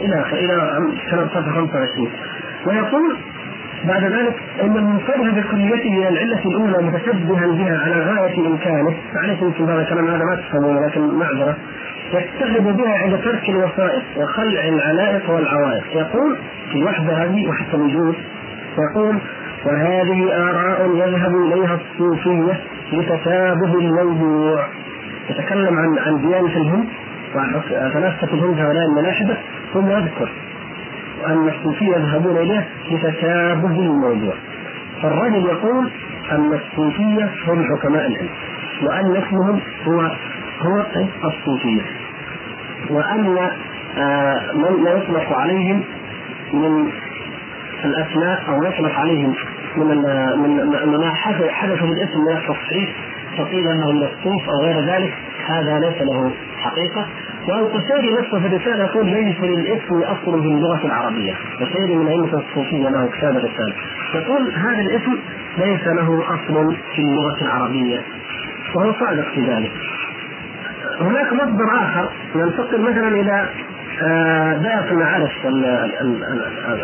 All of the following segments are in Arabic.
إلى إلى سنه 25 ويقول بعد ذلك إن المنفرد بكليته من العلة الأولى متشبها بها على غاية إمكانه. معلش يمكن هذا الكلام هذا ما تفهمونه لكن معذرة. يتخذ بها عند ترك الوسائط وخلع العلائق والعوائق. يقول في وحدة هذه وحتى الوجود. يقول وهذه آراء يذهب إليها الصوفية لتشابه الموضوع. يتكلم عن عن ديانة الهند وعن فلاسفة الهند هؤلاء الملاحدة. ثم يذكر أن الصوفية يذهبون إليه لتشابه الموضوع. فالرجل يقول أن الصوفية هم حكماء الهند وأن اسمهم هو هو الصوفية. وأن آه، من يطلق عليهم من الأسماء أو يطلق عليهم من من ما حدث بالاسم من التصحيح فقيل أنه من الصوف أو غير ذلك هذا ليس له حقيقة. والقشيري نفسه في الرسالة يقول ليس للاسم أصل في اللغة العربية، القشيري من أئمة الصوفية له كتاب الرسالة، يقول هذا الاسم ليس له أصل في اللغة العربية. وهو صادق في ذلك. هناك مصدر آخر ننتقل مثلا آه، دائرة المعارف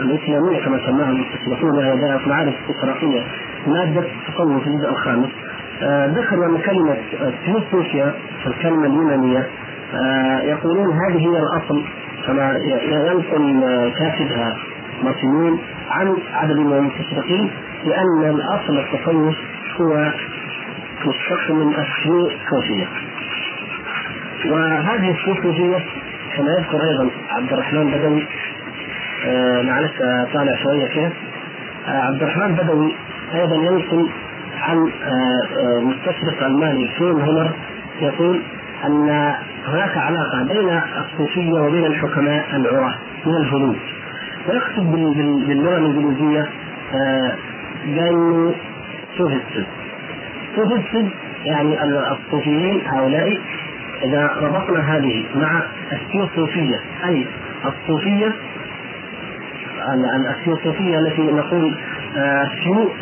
الإسلامية كما سماها المستشرقون وهي دائرة المعارف الاستشراقية مادة في الجزء الخامس. آه، ذكروا أن كلمة تيوسوفيا الكلمة اليونانية. آه، يقولون هذه هي الأصل كما ينقل كاتبها مارتينين عن عدد من المستشرقين لأن الأصل التصوف هو مشتق من الثيوسوفية وهذه الثيوسوفية كما يذكر أيضا عبد الرحمن بدوي آه معلش طالع شوية كيف آه عبد الرحمن بدوي أيضا ينقل عن آه, آه، مستشرق الماني فين هنر يقول أن هناك علاقة بين الصوفية وبين الحكماء العراة من الهنود. ويكتب باللغة الإنجليزية آه بانه سوفيستد سوفيستد يعني الصوفيين هؤلاء إذا ربطنا هذه مع الثيوصوفية. أي الصوفية الثيوصوفية التي نقول آه،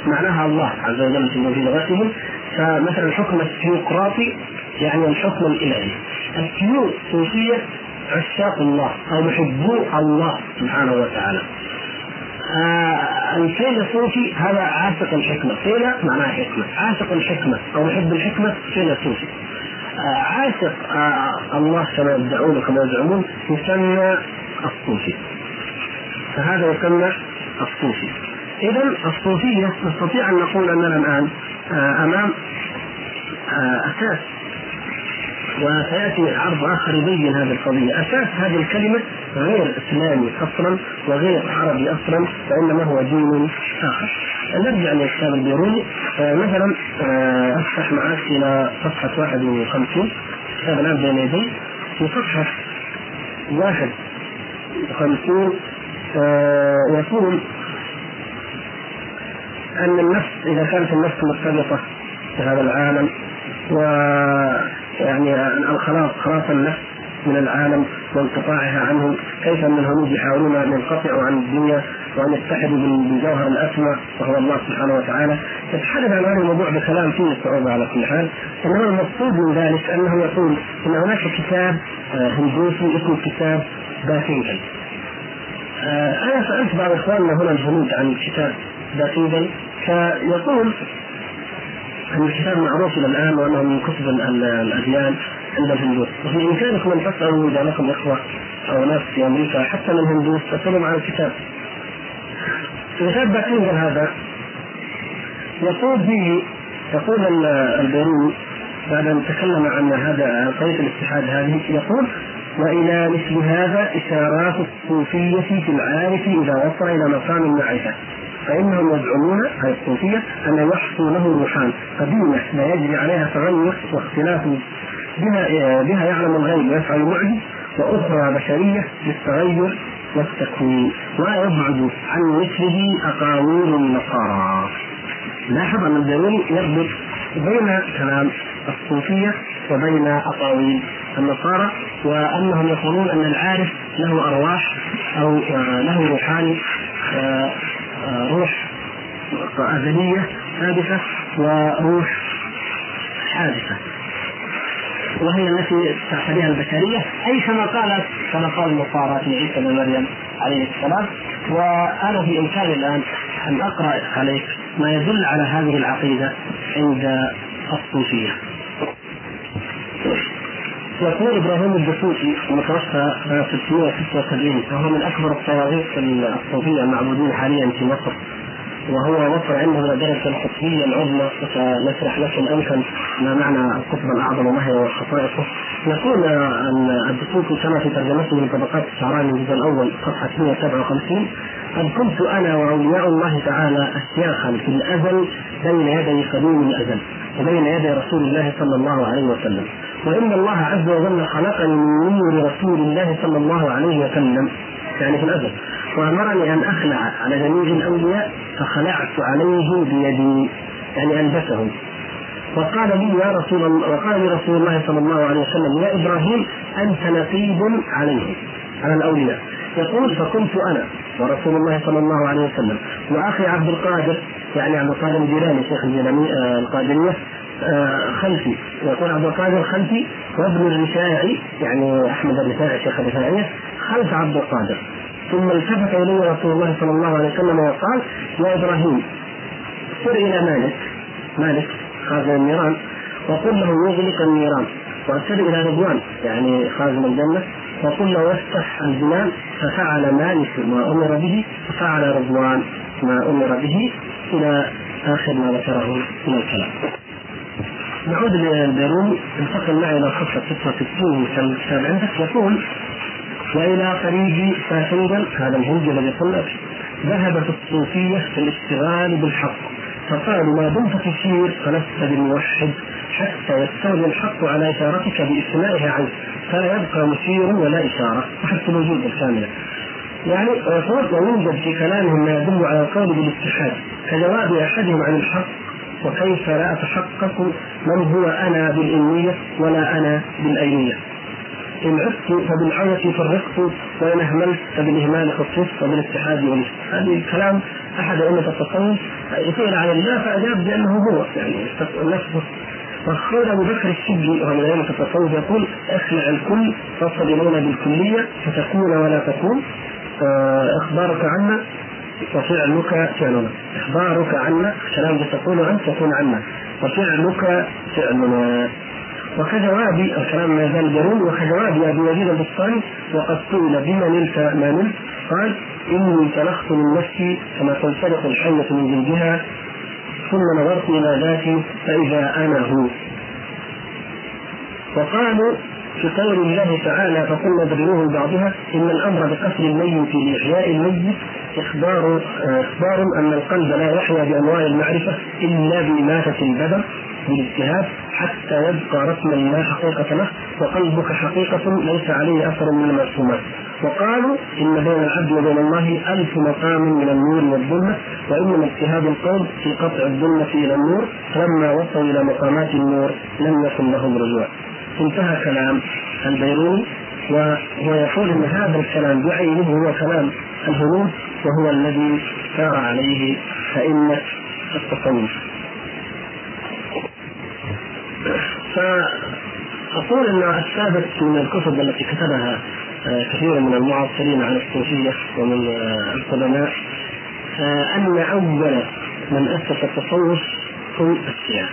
معناها الله عز وجل في لغتهم فمثلا الحكم الثيوقراطي يعني الحكم الإلهي. الثيوصوفية عشاق الله أو محبو الله سبحانه وتعالى. آه الفيلسوفي هذا عاشق الحكمة. فيلا معناها حكمة. عاشق الحكمة. أو محب الحكمة فيلسوفي عاشق آه، الله كما يدعون كما يزعمون يسمى الصوفي. فهذا يسمى الصوفي. اذا الصوفية نستطيع أن نقول أننا الآن آه، أمام آه، أساس وسيأتي عرض آخر يبين هذه القضية، أساس هذه الكلمة غير إسلامي أصلا وغير عربي أصلا وإنما هو دين آخر. نرجع للكتاب البيروني. آه مثلا آه أفتح معك إلى صفحة 51 كتاب الآن بين يدي. في صفحة 51 آه يقول أن النفس إذا كانت النفس مرتبطة بهذا العالم و يعني الخلاص خلاص النفس من العالم وانقطاعها عنه كيف ان الهنود يحاولون أن ينقطعوا عن الدنيا وأن يتحدوا بالجوهر الأسمى وهو الله سبحانه وتعالى؟ يتحدث عن هذا الموضوع بكلام فيه صعوبه على كل حال. إنما المقصود من ذلك أنه يقول إن هناك كتاب آه، هندوسي اسمه كتاب باثينجل آه، أنا سألت بعض إخواننا هنا الهنود عن كتاب باثينجل فيقول أن الكتاب معروف إلى الآن وأنه من كتب الأديان عند الهندوس وفي إمكانكم أن تسألوا إذا لكم إخوة أو ناس في أمريكا حتى من الهندوس تسالهم عن الكتاب. كتاب باكينجر هذا يقول فيه يقول البيروني بعد أن تكلم عن هذا طريقه الاتحاد هذه يقول وإلى مثل هذا إشارات الصوفية في العارف إذا وصل إلى مقام المعرفة فإنهم يزعمون اي الصوفية أن يحصوا له روحان قديمه لا يجري عليها تغير واختلاف بها بها يعلم الغيب ويفعل المعجز وأخرى بشرية للتغير والتكوين ويبعد عن مثله أقاويل النصارى. لاحظ أن الدليل يربط بين كلام الصوفية وبين أقاويل النصارى وأنهم يقولون أن العارف له أرواح أو له روحان روح أزلية ثابتة وروح حادثة وهي التي تعتريها البشريه أي كما قالت كما قال النصارى في عيسى بن مريم عليه السلام وأنا في إمكاني الآن أن أقرأ عليك ما يدل على هذه العقيدة عند الصوفية. يقول إبراهيم الدسوقي المتوفى سنه 676 وهو من أكبر الطواغيت الصوفية المعبودين حاليا في مصر. وهو وصل عنده إلى درجة القطبيه العظمى وسنشرح لكم امكن ما معنى القطب الأعظم وما هي خصائصه. يقول الدسوقي كما في ترجمته من طبقات الشعراني الجزء الأول صفحة 157 قد كنت أنا وأولياء الله تعالى اشياخا في الأزل بين يدي قديم الأزل وبين يدي رسول الله صلى الله عليه وسلم. وان الله عز وجل خلقني من نور رسول الله صلى الله عليه وسلم. يعني في الأزل. وأمرني أن أخلع على جميع الاولياء فخلعت عليه بيدي يعني البسه وقال لي يا رسول الله وقال لي رسول الله صلى الله عليه وسلم يا إبراهيم أنت نقيب عليهم. على الأولياء. يقول فكنت أنا ورسول الله صلى الله عليه وسلم. وأخي عبد القادر يعني عبد القادر الجيلاني شيخ الجيلاني آه القادرية خلفي يقول عبد القادر خلفي وابن الرفاعي يعني أحمد الرفاعي شيخ الرفاعيه خلف عبد القادر. ثم التفت الي رسول الله صلى الله عليه وسلم وقال يا إبراهيم سر إلى مالك. مالك خازن النيران. وقل له يغلق النيران. وأرسل إلى رضوان يعني خازن الجنة. وقل له يفتح الجنان ففعل مالك ما أمر به ففعل رضوان ما أمر به إلى آخر ما ذكره من الكلام. نعود للبيروني انتقل معي إلى صفحة 66 من الكتاب عندك يقول وإلى قريب فاشنجل هذا الهندي الذي قلنا ذهبت الصوفية في الاشتغال بالحق فقالوا ما دمت تشير فلست بالموحد حتى يستولي الحق على إشارتك باسمائه عنك فلا يبقى مشير ولا إشارة. وحتى الوجود الكاملة. يعني يقول ويوجد في كلامهم ما يدل على القول بالاتحاد كجواب أحدهم عن الحق وكيف لا أتحقق من هو أنا بالامنيه ولا أنا بالأينية؟ إن عدت فبالعودة فرقت وإن أهملت فبالإهمال خصصت وبالاتحاد ولست هذه كلام أحد أئمة التصوف سئل عن الله فأجاب بأنه هو يعني نفسه وقال أبو بكر الشبلي وهو من أئمة التصوف يقول أخلع الكل تصل بالكلية فتكون ولا تكون. أخبارك عنا وفعلك فعلنا. إخبارك عنا كلام تقول انت تكون عنا. وفعلك فعلنا. وكجواب الكلام ما يزال جميل. وكجواب أبي يزيد البسطاني وقد سئل بما نلت ما نلت؟ قال إني تلخت من نفسي كما تنسلخ الحية من جلدها ثم نظرت إلى ذاتي فإذا أنا هو. وقالوا في قول الله تعالى فقلنا اضربوه بعضها إن الأمر بقتل الميت لإحياء الميت إخبار إخبار أن القلب لا يحيا بأنواع المعرفة إلا باماته البدن بالاجتهاد حتى يبقى رسما لا حقيقة له وقلبك حقيقة ليس عليه أثر من المرسومات وقالوا إن بين العبد وبين الله ألف مقام من النور والظلمة وإنما اجتهاد القوم في قطع الظلمة إلى النور فلما وصلوا إلى مقامات النور لم يكن لهم رجوع. انتهى كلام البيروني وهو يقول إن هذا الكلام بعينه هو كلام الهنود وهو الذي سار عليه ائمه التصوف فأقول أن الثابت من الكتب التي كتبها آه، كثير من المعاصرين عن الصوفية ومن آه، القدماء آه، أن أول من أسس التصوف هم الشيعة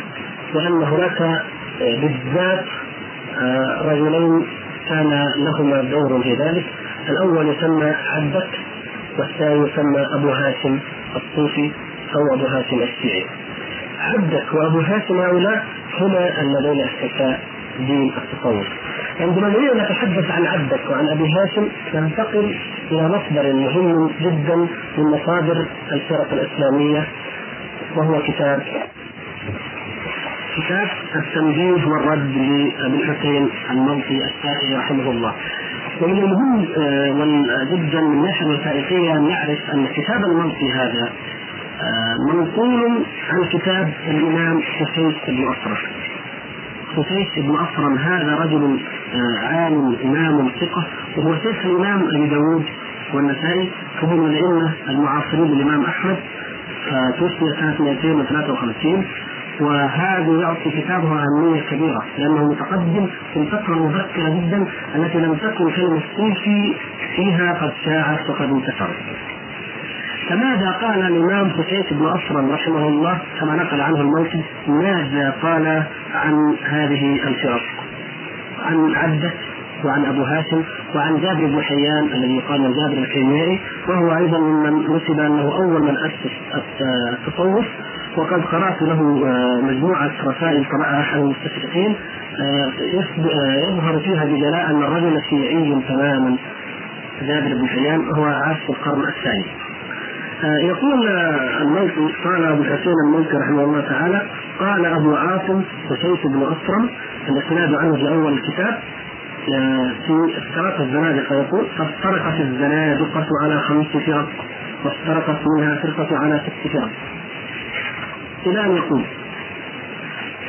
وأن هناك بالذات رجلين كان لهما دور في ذلك. الأول يسمى عبدك والثاني يسمى أبو هاشم الصوفي أو أبو هاشم الشيعي عبدك وأبو هاشم هؤلاء هنا الذين اسسا دين التصوف. عندما نريد أن نتحدث عن عبدك وعن أبي هاشم ننتقل إلى مصدر مهم جدا من مصادر الفرق الإسلامية وهو كتاب كتاب التنبيه والرد لأبي الحسين المنطي الشافعي رحمه الله. ومن المهم آه، جدا من الناحيه الوثائقية ان نعرف أن كتاب المنطي هذا منقول عن كتاب الإمام خفيف بن اصرم خفيف بن اصرم هذا رجل آه، عالم إمام ثقة وهو شيخ الإمام أبي داود والنسائي فهو من الأئمة المعاصرين للإمام أحمد توفي سنة 253 وهذا يعطي كتابه أهمية كبيرة لأنه متقدم في الفترة المبكرة جدا التي لم تكن كلمة الصوفي فيها قد شاعت وقد انتشرت. فماذا قال الإمام حسين بن أصرم رحمه الله كما نقل عنه الموتي ماذا قال عن هذه الفرق؟ عن عبده وعن أبو هاشم وعن جابر بن حيان الذي يقال جابر الكيميائي وهو أيضا ممن نسب أنه أول من أسس التصوف وقد قرأت له آه، مجموعة رسائل قراها أحد المستشرقين آه، آه، يظهر فيها بجلاء أن الرجل شيعي تماما. جابر بن حيان هو عاش في القرن الثاني. يقول الموتي قال أبو الحسين الموتي رحمه الله تعالى قال أبو عاصم وسيف بن أسرم الاسناد عنه في أول الكتاب في افترق الزنادقه يقول فافترقت الزنادقة على خمس فرق وافترقت منها فرقة على ست فرق. إلى ان يقول.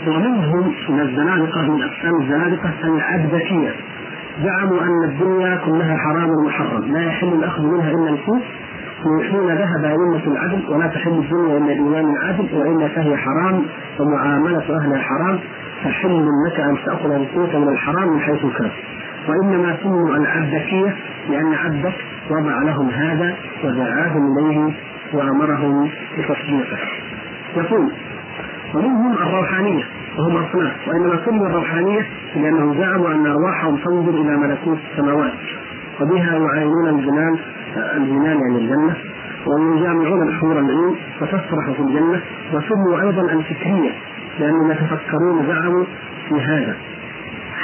ومنهم من الزنادقة من أقسام الزنادقة العبدكيه زعموا أن الدنيا كلها حرام ومحرم. لا يحل الأخذ منها إلا الكوف حين ذهب أئمة العدل ولا تحل الدنيا إلا بإمام عادل وإلا فهي حرام ومعاملة أهلها حرام. فحل لك أن تأخذ القوت من الحرام من حيث كان. وإنما سموا العبدكية لأن عبدك وضع لهم هذا ودعاهم إليه وأمرهم بتصديقه يقول ومنهم الروحانية وهم أصناف وإنما سموا الروحانية لأنهم زعموا أن أرواحهم تنظر إلى ملكوت السماوات وبها يعاينون الجنان الجنان يعني الجنة ويجامعون الحور العين وتسرح في الجنة وسموا أيضا الفكرية لأنهم يتفكرون زعموا في هذا.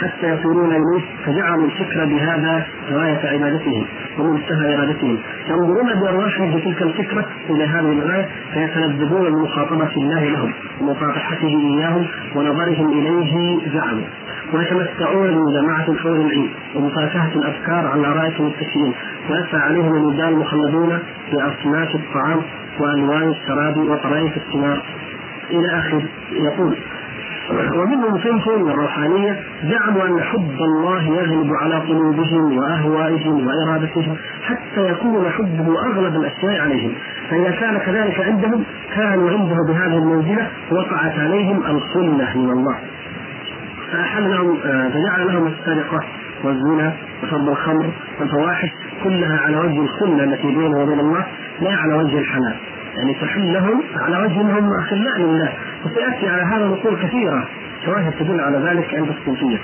حتى يصيرون اليه فجعلوا الفكر بهذا غاية عبادتهم ومنتهى ارادتهم ينظرون بارواحهم بتلك الفكرة إلى هذه الغاية فيتلذذون بمخاطبة الله لهم ومصافحته إياهم ونظرهم إليه زعموا. ويتمتعون بمجامعة حول العين ومفاكهة الأفكار على رأية المتكئين ويسعى عليهم الولدان المخلدون بأصناف الطعام وألوان الشراب وطرائف الثمار. إلى آخر يقول ومنهم صنف من الروحانية زعموا أن حب الله يغلب على قلوبهم وأهوائهم وإرادتهم حتى يكون حبه أغلب الأشياء عليهم. فإذا كان كذلك عندهم كانوا عنده بهذه المنزلة وقعت عليهم الخلة من الله. فأحل لهم آه، فجعل لهم السرقة والزنا وشرب الخمر والفواحش كلها على وجه الخلة التي بينه وبين الله لا على وجه الحلال. يعني تحل لهم على وجه أنهم أخلاء لله وسيأتي على هذا نقول كثيره شواهد تدل على ذلك عند الصوفيه.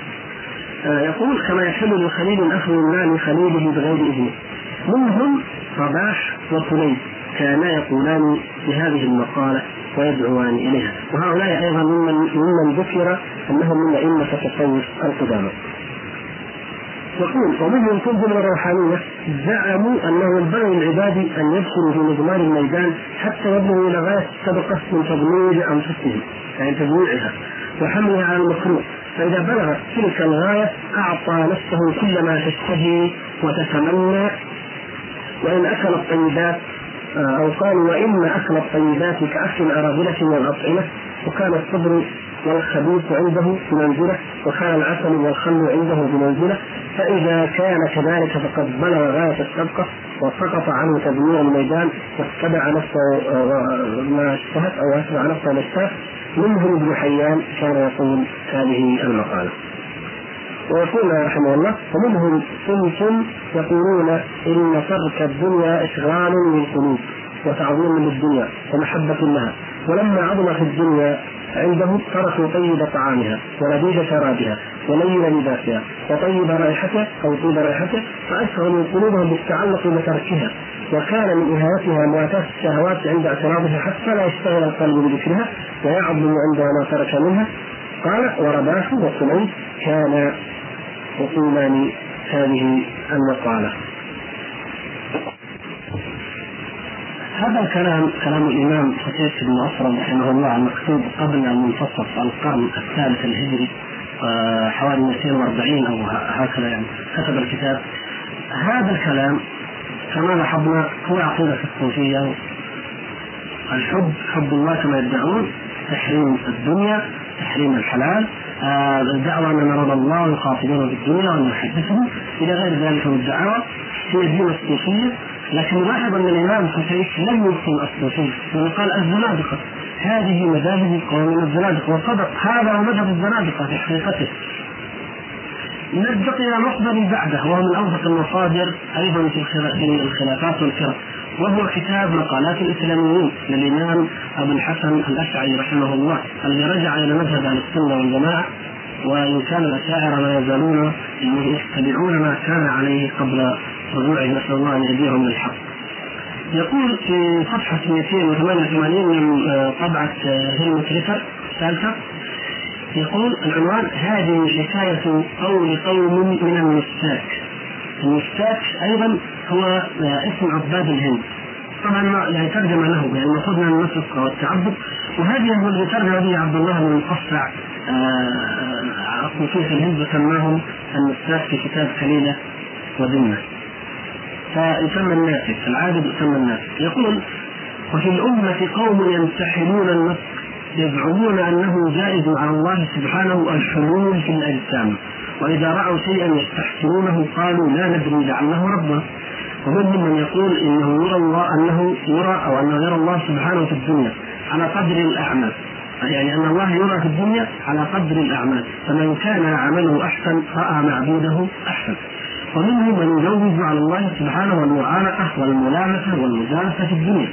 آه يقول كما يحل للخليل اخذ المال لخليله بغير إذنه. منهم رباح وكليب كانا يقولان بهذه المقالة ويدعوان إليها وهؤلاء أيضا ممن ممن ذكر أنهم من أئمة التصوف القدامى. يقول ومنهم من الروحانية. زعموا أنه ينبغي للعباد أن يدخلوا في مضمار الميدان حتى يبلغوا إلى غاية السبقة من تضمير أنفسهم يعني تجويعها وحملها على المكروه فإذا بلغت تلك الغاية أعطى نفسه كل ما تشتهي وتتمنى. وإن أكل الطيبات آه، أو قالوا وإن أكل الطيبات كأكل الأراذلة والأطعمة وكان الصبر والخبيث عنده بمنزلة وكان العسل والخل عنده بمنزلة. فإذا كان كذلك فقد بلغ غاية السبقة وسقط عنه تدمير الميدان واتبع نفسه آه، ما اشتهت أو أتبع نفسه ما اشتهت منهم ابن حيان كان يقول هذه المقالة. ويقول رحمه الله ومنهم صنف يقولون إن ترك الدنيا إشغال للقلوب وتعظيم للدنيا ومحبة لها. ولما عظم في الدنيا عندهم تركوا طيب طعامها ولذيذ شرابها ولين لباسها وطيب رائحتها أو طيب رائحتها فاشغلوا قلوبهم بالتعلق بتركها. وكان من إهانتها مواتاة الشهوات عند اعتراضها حتى لا يشتغل القلب بذكرها ويعظم عندما ترك منها. قال ورباح وسليم كان يقولان هذه المقالة. هذا الكلام كلام الإمام حسين بن أسرم رحمه الله المكتوب قبل منتصف القرن الثالث الهجري آه، حوالي 240 أو هكذا يعني كتب الكتاب. هذا الكلام كما لاحظنا هو عقيدة الصوفية الحب حب الله كما يدعون تحريم الدنيا تحريم الحلال آه، الدعوة أن نرد الله ويخاطبون في الدنيا وأن نحدثهم. إلى غير ذلك من الدعاوى هي الدين الصوفية لكن نلاحظ ان الإمام حسيف لم يبطل الصوفيه لأنه قال الزنادقة. هذه مذاهب قوم من الزنادقة وصدق هذا هو مذهب الزنادقة في حقيقته. نرجع إلى مصدر بعده وهو من اوثق المصادر أيضا في الخلافات والفرق وهو كتاب مقالات الإسلاميين للإمام أبو الحسن الأشعري رحمه الله الذي رجع إلى مذهب أهل السنة والجماعة وإن كان الاشاعره لا يزالون يتبعون ما كان عليه قبل رجوعه نسال الله ان يهديهم للحق. يقول في صفحة 288 من آه، طبعة هيلموت ريتر الثالثه يقول العنوان هذه حكاية قول قوم من المساك. المساك أيضا هو آه، اسم عباد الهند طبعا يعني ترجمه له يعني المفروض من النسك والتعبد وهذه هو اللي ترجم به عبد الله بن المقفع الصوفيه في الهند وسماهم النساك في كتاب كليله وذمه فيسمى الناسك العابد يسمى الناسك يقول وفي الأمة قوم يمتحنون النسك يزعمون أنه جائز على الله سبحانه الحلول في الأجسام. وإذا رأوا شيئا يستحسنونه قالوا لا ندري لعله ربنا. ومنهم من يقول إنه يرى الله أنه يرى أو أنه يرى الله سبحانه في الدنيا على قدر الأعمال. يعني أن الله يرى في الدنيا على قدر الأعمال. فمن كان عمله أحسن رأى معبوده أحسن. ومنهم من يجوز على الله سبحانه المعانقه والملامسه والمجالسة في الدنيا.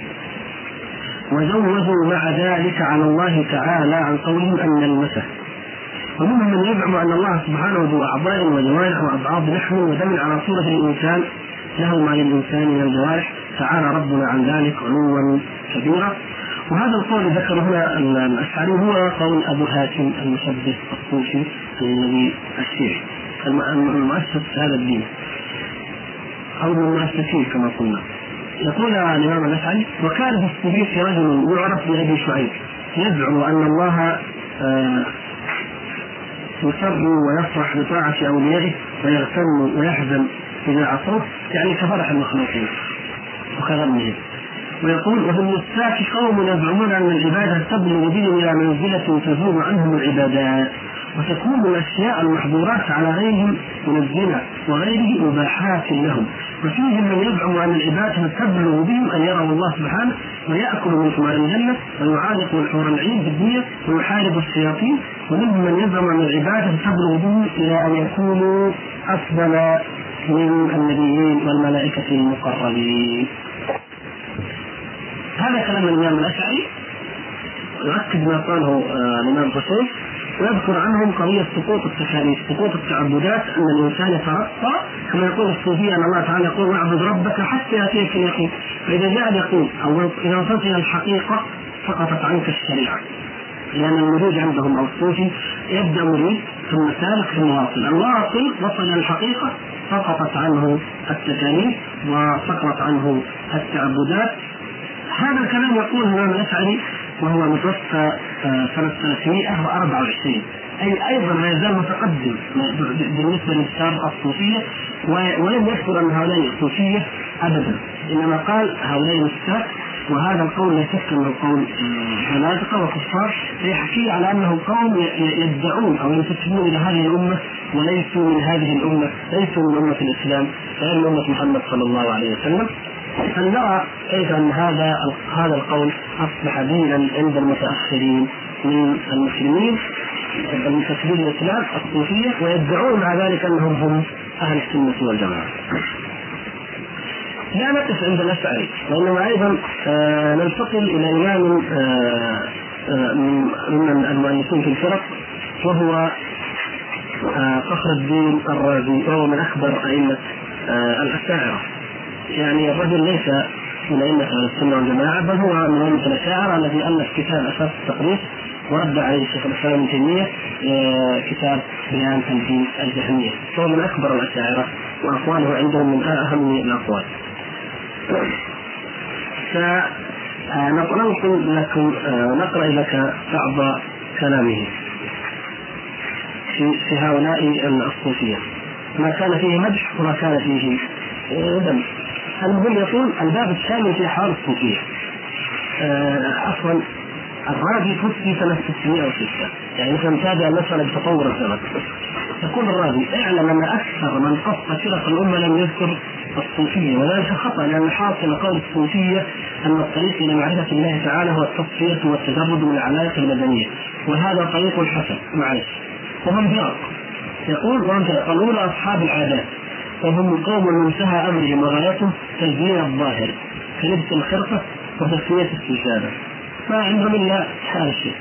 وجوزوا مع ذلك على الله تعالى عن قولهم أن نلمسه ومنهم من يزعم أن الله سبحانه ذو أعضاء وجوارح وابعاض لحم ودم على صورة الإنسان. له ما للإنسان من الجوارح. تعالى ربنا عن ذلك علوا كبيرا. وهذا القول ذكره هنا الأشعري هو قول أبو هاشم المشبه الصوفي الذي الشيعي المؤسس هذا الدين. أو من المؤسسين كما قلنا. يقول الإمام الأشعري وكان في الصديق رجل يعرف بأبي شعيب. يزعم أن الله آه، يسر ويفرح بطاعة أوليائه ويغتم ويحزن إذا عصوه يعني كفرح المخلوقين. وكغمهم ويقول وفي النساك قوم يزعمون أن العبادة تبلغ بهم إلى منزلة تزول عنهم العبادات. وتكون الأشياء المحظورات على غيرهم من الزنا وغيره مباحات لهم. وفيهم من يزعم أن العباده تبلغ بهم أن يروا الله سبحانه ويأكل من ثمار الجنة ويعانق الحور العين في الدنيا ويحارب الشياطين. ومنهم من يزعم أن العباده تبلغ بهم إلى أن يكونوا أفضل من النبيين والملائكة المقربين. هذا كلام الإمام الأشعري. يؤكد ما قاله آه، الإمام حسين. ويذكر عنهم قضية سقوط التكاليف، سقوط التعبدات أن الإنسان يترقى كما يقول الصوفية أن الله تعالى يقول واعبد ربك حتى يأتيك اليقين، فإذا جاء اليقين أو إذا وصلت إلى الحقيقة سقطت عنك الشريعة. لأن المريد عندهم أو الصوفي يبدأ مريد ثم سالك ثم واصل، الواصل وصل إلى الحقيقة سقطت عنه التكاليف وسقطت عنه التعبدات. هذا الكلام يقول الإمام الأشعري وهو متوفى آه، سنة 324 أي أيضا ما يزال متقدم بالنسبة للشارع الصوفية ولم يذكر أن هؤلاء الصوفية أبدا. إنما قال هؤلاء النساء وهذا القول لا شك أنه قول زنادقه وكفار. فيحكي على أنه قوم يدعون أو ينتسبون إلى هذه الأمة وليسوا من هذه الأمة، ليسوا من أمة الإسلام، غير أمة محمد صلى الله عليه وسلم. فلنرى كيف أن هذا هذا القول أصبح دينا عند المتأخرين من المسلمين المنتسبين للاسلام الصوفية ويدعون مع ذلك أنهم هم أهل السنة والجماعة. لا نقف عند الاشعري وانما أيضا آه ننتقل إلى إمام آه آه من المؤلفين في الفرق وهو فخر الدين الرازي وهو من أكبر أئمة الأشاعرة يعني الرجل ليس من أئمة أهل السنة والجماعة بل هو من أئمة الأشاعرة الذي ألف كتاب أساس التقرير ورد عليه الشيخ الإسلام ابن تيمية آه، كتاب بيان تنفيذ الجهمية. فهو من أكبر الأشاعرة وأقواله عندهم من أهم الأقوال. فننقل لكم نقرأ لك بعض كلامه في في هؤلاء الصوفيه ما كان فيه مدح وما كان فيه ذم. المهم يقول الباب الثاني في احوال الصوفيه عفوا الرازي توفي سنة 606 يعني مثلا تابع المسألة بتطور الزمن. يقول الرازي اعلم أن أكثر من قص فرق الأمة لم يذكر الصوفيه وذلك خطأ لأن حاصل قول الصوفيه أن الطريق إلى معرفة الله تعالى هو التصفية والتجرد من العلاقة المدنية. وهذا طريق حسن. معلش. وهم فرق. يقول وهم الأولى أصحاب العادات. وهم قوم منتهى أمرهم وغايتهم. تزيين الظاهر كلبس الخرقة وتسويه السجادة. ما عندهم إلا هذا الشيء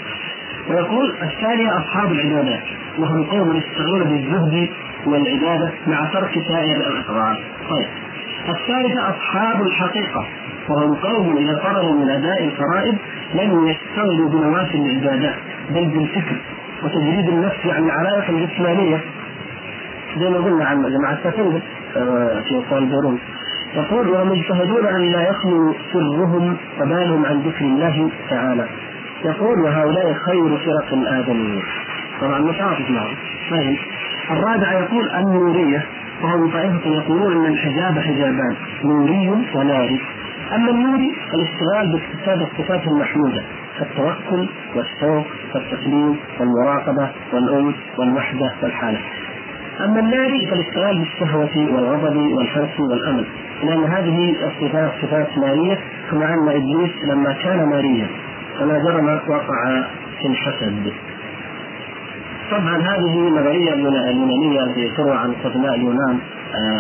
ويقول الثانية أصحاب العبادات وهم قوم يشتغلون بالزهد والعبادة مع ترك سائر الأفعال طيب. الثالثة أصحاب الحقيقة وهم قوم إذا فرغوا من أداء الفرائض لم يشتغلوا بنوافل العبادات بل بالفكر وتجريد النفس عن العلائق الجسمانية زي ما قلنا عن جماعة التفنجة آه، في دروس يقول وهم يجتهدون أن لا يخلو سرهم وبالهم عن ذكر الله تعالى. يقول وهؤلاء خير فرق الآدميين طبعا متعاطف معهم طيب. الرابع يقول النورية. وهم طائفة يقولون أن الحجاب حجابان نوري وناري. أما النوري فالاشتغال باكتساب الصفات المحمودة كالتوكل والشوق والتسليم والمراقبة والأنس والوحدة والحالة. أما الناري فالاشتغال بالشهوة والغضب والحرص والأمل. لأن هذه الصفات صفات نارية كما أن إبليس لما كان ناريا فلا جرم وقع في الحسد. طبعا هذه النظرية اليونانية التي تروى عن قدماء اليونان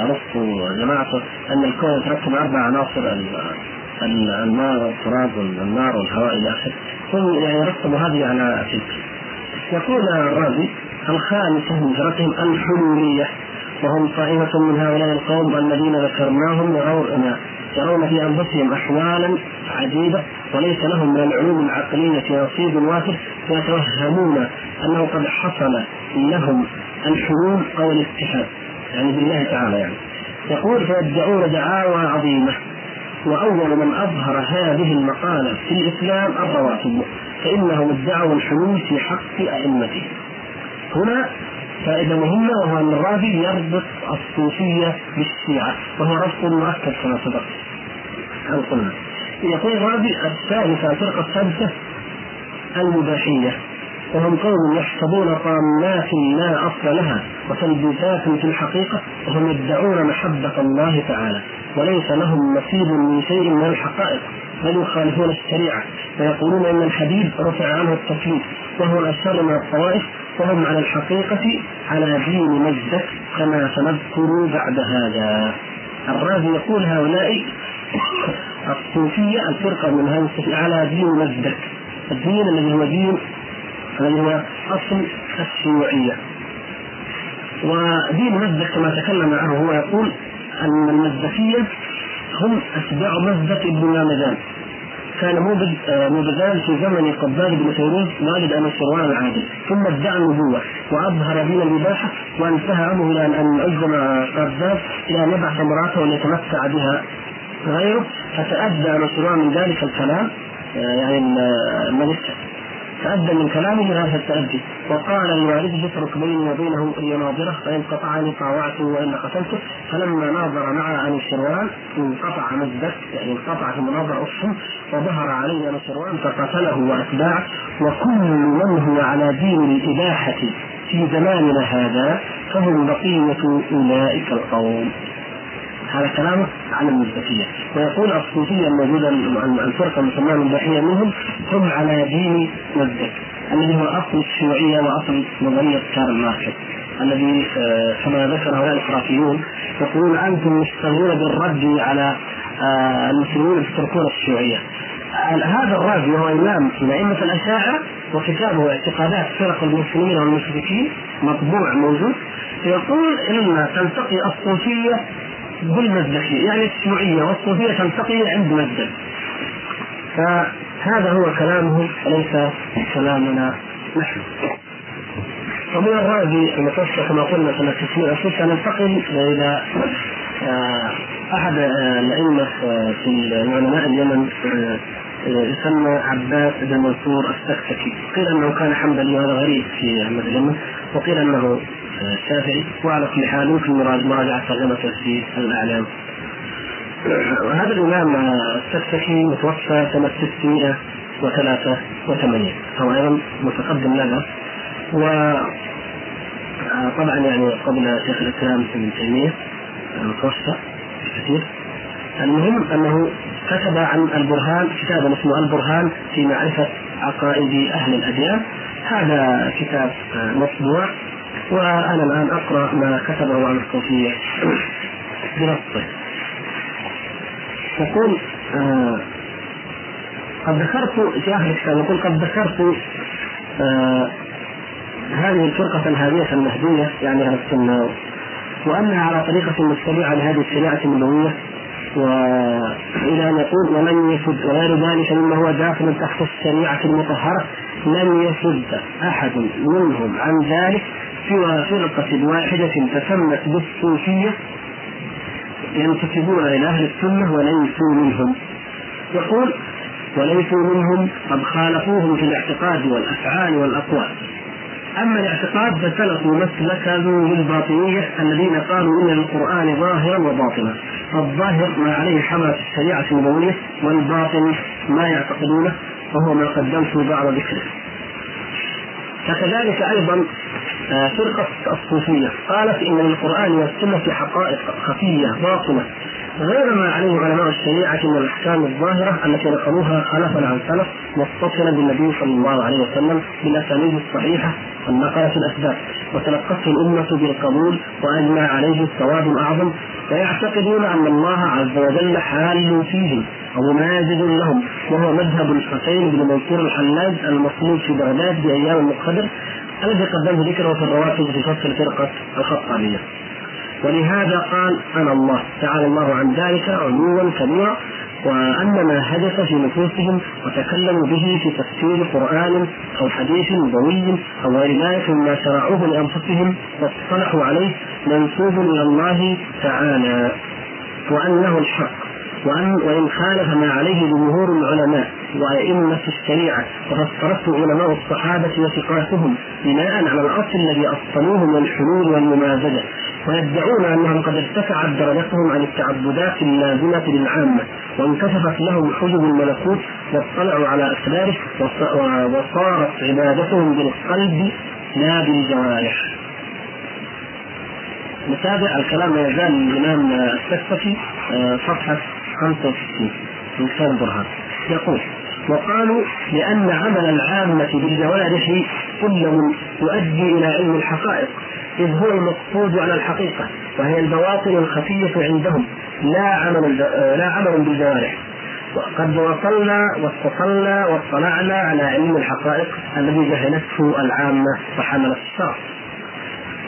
ارسطو آه، وجماعته أن الكون يتركب أربع عناصر الماء والتراب والنار والهواء إلى آخره. هم يعني هذه على تلك يقول الرازي الخامسه من فرقهم الحلولية وهم طائفة من هؤلاء القوم الذين ذكرناهم يرون في أنفسهم أحوالا عجيبة وليس لهم من العلوم العقلية نصيب وافر ويتوهمون أنه قد حصل لهم الحلول أو الاتحاد. يعني بالله تعالى يعني. يقول فيدعون دعاوى عظيمة وأول من أظهر هذه المقالة في الإسلام الرواتب فإنهم ادعوا الحلول في حق أئمتهم هنا فائدة مهمة وهو أن الرافض يربط الصوفية بالشيعة وهو ربط مؤكد كما سبق. أو قلنا؟ يقول الرافض الثالثة الفرقة الثالثة المباحية. وهم قوم يحسبون طامات لا أصل لها وتلبيسات في الحقيقة وهم يدعون محبة الله تعالى. وليس لهم نصيب من شيء من الحقائق بل يخالفون الشريعة ويقولون إن الحديد رفع عنه التكليف وهو الاشر من الطوائف وهم على الحقيقة على دين مجدك كما سنذكر بعد هذا. الرازي يقول هؤلاء الصوفية الفرقة من هذه على دين مجدك. الدين الذي هو دين الذي هو أصل الشيوعية. ودين مزدك كما تكلم عنه هو يقول أن المزدكيه هم أتباع مزدك ابن مامدان. كان موجد موجدان في زمن قبال بن فيروز والد انوشروان العادل. ثم ادعى النبوة وأظهر دين الإباحة وأنتهى أمره إلى ان الزم قذاب إلى أن يبعث امرأته وليتمتع بها غيره. فتأدى انوشروان من ذلك الكلام يعني الملك تأدى من كلامه هذا التأدي. وقال لوالده اترك بيني وبينه المناظرة فإن قطعني طاوعته وإن قتلته. فلما ناظر مع أبي شروان انقطع مزدك يعني انقطع في المناظرة أفهم وظهر عليه أبي شروان فقتله وأتباعه وكل من هو على دين الإباحة في زماننا هذا فهم بقية أولئك القوم. هذا كلامه على المزدكية ويقول الصوفية الموجودة الفرقة المسماة المباحية منهم هم على دين مزدك الذي هو أصل الشيوعية وأصل نظرية كارل ماركس. الذي آه، كما ذكر هؤلاء الإفراطيون يقولون أنتم مشتغلون بالرد على آه، المسلمين يتركون الشيوعية. هذا الرازي وهو إمام من أئمة الأشاعرة وكتابه اعتقادات فرق المسلمين والمشركين مطبوع موجود. يقول إن تلتقي الصوفية بالمزدكية يعني الشيوعية والصوفية تلتقي عند مزدك فهذا هو كلامه وليس كلامنا نحن. ومن الرازي المتوسط كما قلنا سنة 606 ننتقل إلى آه، أحد آه، الأئمة آه، في علماء اليمن يسمى عباس بن منصور السكسكي قيل أنه كان حنبلي وهذا غريب في أحمد اليمن وقيل أنه الشافعي وعلى كل حال يمكن مراجعة ترجمته في الأعلام. هذا الإمام السكسكي متوفى سنة 683 هو أيضا متقدم لنا. و طبعا يعني قبل شيخ الإسلام ابن تيمية المتوفى كثير. المهم أنه كتب عن البرهان كتابا اسمه البرهان في معرفة عقائد أهل الأديان. هذا كتاب مطبوع وأنا الآن أقرأ ما كتبه عن الصوفيه بنصه. يقول آه قد ذكرت في اخر الكتاب يقول قد ذكرت آه هذه الفرقة الهادية المهدية يعني أهل السنة. وأنها على طريقة متبعة لهذه الشريعة النبوية وإلى أن يقول ولن يسد وغير ذلك مما هو داخل تحت الشريعة المطهرة لم يسد أحد منهم. عن ذلك سوى فرقة واحدة تسمت بالصوفية ينتسبون إلى أهل السنة وليسوا منهم. يقول وليسوا منهم قد خالفوهم في الاعتقاد والأفعال والأقوال. أما الاعتقاد فسلكوا مسلك ذوي الباطنية الذين قالوا إن للقران ظاهرا وباطنا. الظاهر ما عليه حملة الشريعة النبوية والباطن ما يعتقدونه وهو ما قدمت بعض ذكره. فكذلك أيضا آه، فرقة الصوفية قالت إن للقران والسنة حقائق خفية باطنة. غير ما عليه علماء الشريعة من الأحكام الظاهرة التي نقلوها خلفا عن سلف متصلا بالنبي صلى الله عليه وسلم بالأسانيد الصحيحة النقلة الأسباب. وتلقته الأمة بالقبول وأجمع عليه الثواب الأعظم. ويعتقدون أن الله عز وجل حال فيهم أو ماجد لهم. وهو مذهب الحسين بن منصور الحلاج المصلوب في بغداد بأيام المقتدر الذي قدمه ذكره في الرواتب في فصل فرقة الخطابية. ولهذا قال أنا الله تعالى الله عن ذلك علوا كبيرا. وأن ما حدث في نفوسهم وتكلموا به في تفسير قرآن أو حديث نبوي أو غير ذلك مما شرعوه لأنفسهم واصطلحوا عليه منسوب إلى الله تعالى وأنه الحق وأن وإن خالف ما عليه جمهور العلماء وأئمة الشريعة وفسرته علماء الصحابة وثقاتهم بناء على الأصل الذي أصلوه من الحلول والممازجة. ويدعون أنهم قد ارتفعت درجتهم عن التعبدات اللازمة للعامة وانكشفت لهم حجب الملكوت واطلعوا على أسراره وصارت عبادتهم بالقلب لا بالجوارح. نتابع الكلام ما يزال الإمام السكسكي آه، صفحة 65 من كتاب البرهان يقول وقالوا لأن عمل العامة بالجوارح كله يؤدي إلى علم الحقائق. إذ هو المقصود على الحقيقة وهي البواطن الخفية عندهم لا عمل لا عمل بالجوارح. وقد وصلنا واتصلنا واطلعنا على علم الحقائق الذي جهلته العامة وحملت الشرع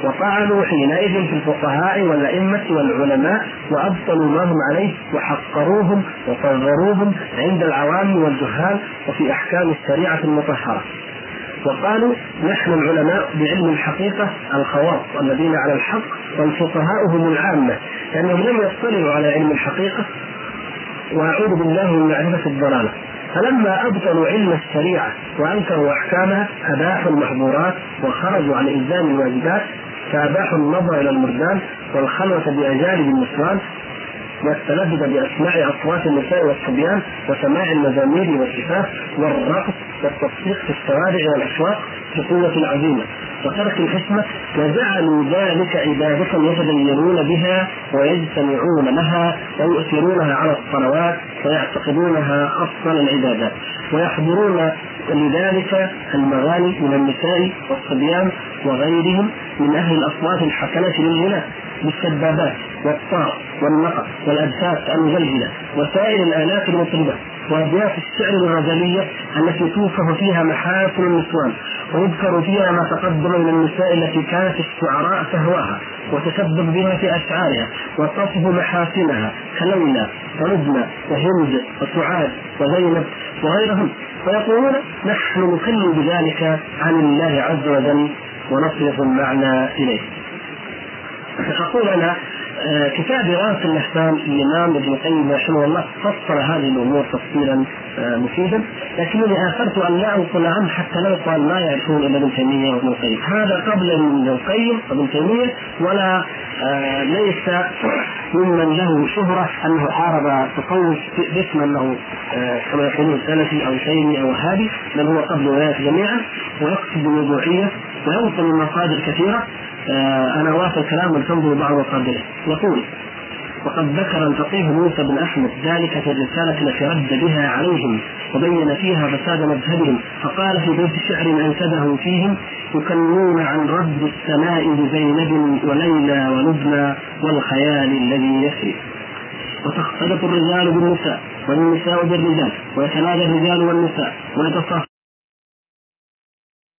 وطعنوا حينئذ في الفقهاء والأئمة والعلماء وأبطلوا ما هم عليه وحقروهم وصغروهم عند العوام والجهال وفي أحكام الشريعة المطهرة. وقالوا نحن العلماء بعلم الحقيقة الخواص الذين على الحق والفقهاء هم العامة لأنهم لم يطلعوا على علم الحقيقة. وأعوذ بالله من معرفة الضلالة. فلما أبطلوا علم الشريعة وأنكروا أحكامها أباحوا المحظورات وخرجوا عن إلزام الواجبات فأباحوا النظر إلى المردان والخلوة باجانب النسوان والتلذذ باسماع أصوات النساء والصبيان وسماع المزامير والشفاف والرقص والتصفيق في الشوارع والأسواق بقوة عظيمة. وترك الحكمة وجعلوا ذلك عبادة يتدينون بها ويجتمعون لها ويؤثرونها على الصلوات ويعتقدونها أفضل العبادات. ويحضرون لذلك المغاني من النساء والصبيان وغيرهم من أهل الأصوات الحسنة للغناء بالسبابات والطار والنقر والأجساد المجلجلة وسائر الآلات وأبيات الشعر الغزلية التي توصف فيها محاسن النسوان ويذكر فيها ما تقدم من النساء التي كانت الشعراء تهواها وتسبب بها في أشعارها وتصف محاسنها كليلى ولبنى وهند وسعاد وزينب وغيرهم. فيقولون نحن نكلم بذلك عن الله عز وجل ونصرف المعنى إليه. أقول أنا كتاب إغاثة الأحكام الإمام ابن القيم رحمه الله فصل هذه الأمور تفصيلا آه، مفيدا. لكنني آثرت أن لا أنقل عنه حتى لا يقال ما يعرفون إلا ابن تيمية وابن القيم. هذا قبل ابن القيم وابن تيمية ولا آه، ليس ممن له شهرة أنه حارب تصوف باسم أنه كما يقولون سلفي أو تيمي أو وهابي بل هو قبل ولاية جميعا. ويقصد بوضوحية وينقل من مصادر كثيرة. أنا واصل كلام تنظر بعض مصادره يقول وقد ذكر الفقيه موسى بن أحمد ذلك في الرسالة التي رد بها عليهم وبين فيها فساد مذهبهم فقال في بيت شعر انشده فيهم يكنون عن رب السماء بزينب وليلى ولبنى والخيال الذي يسري وتختلط الرجال بالنساء والنساء بالرجال ويتنادى الرجال والنساء ويتصافى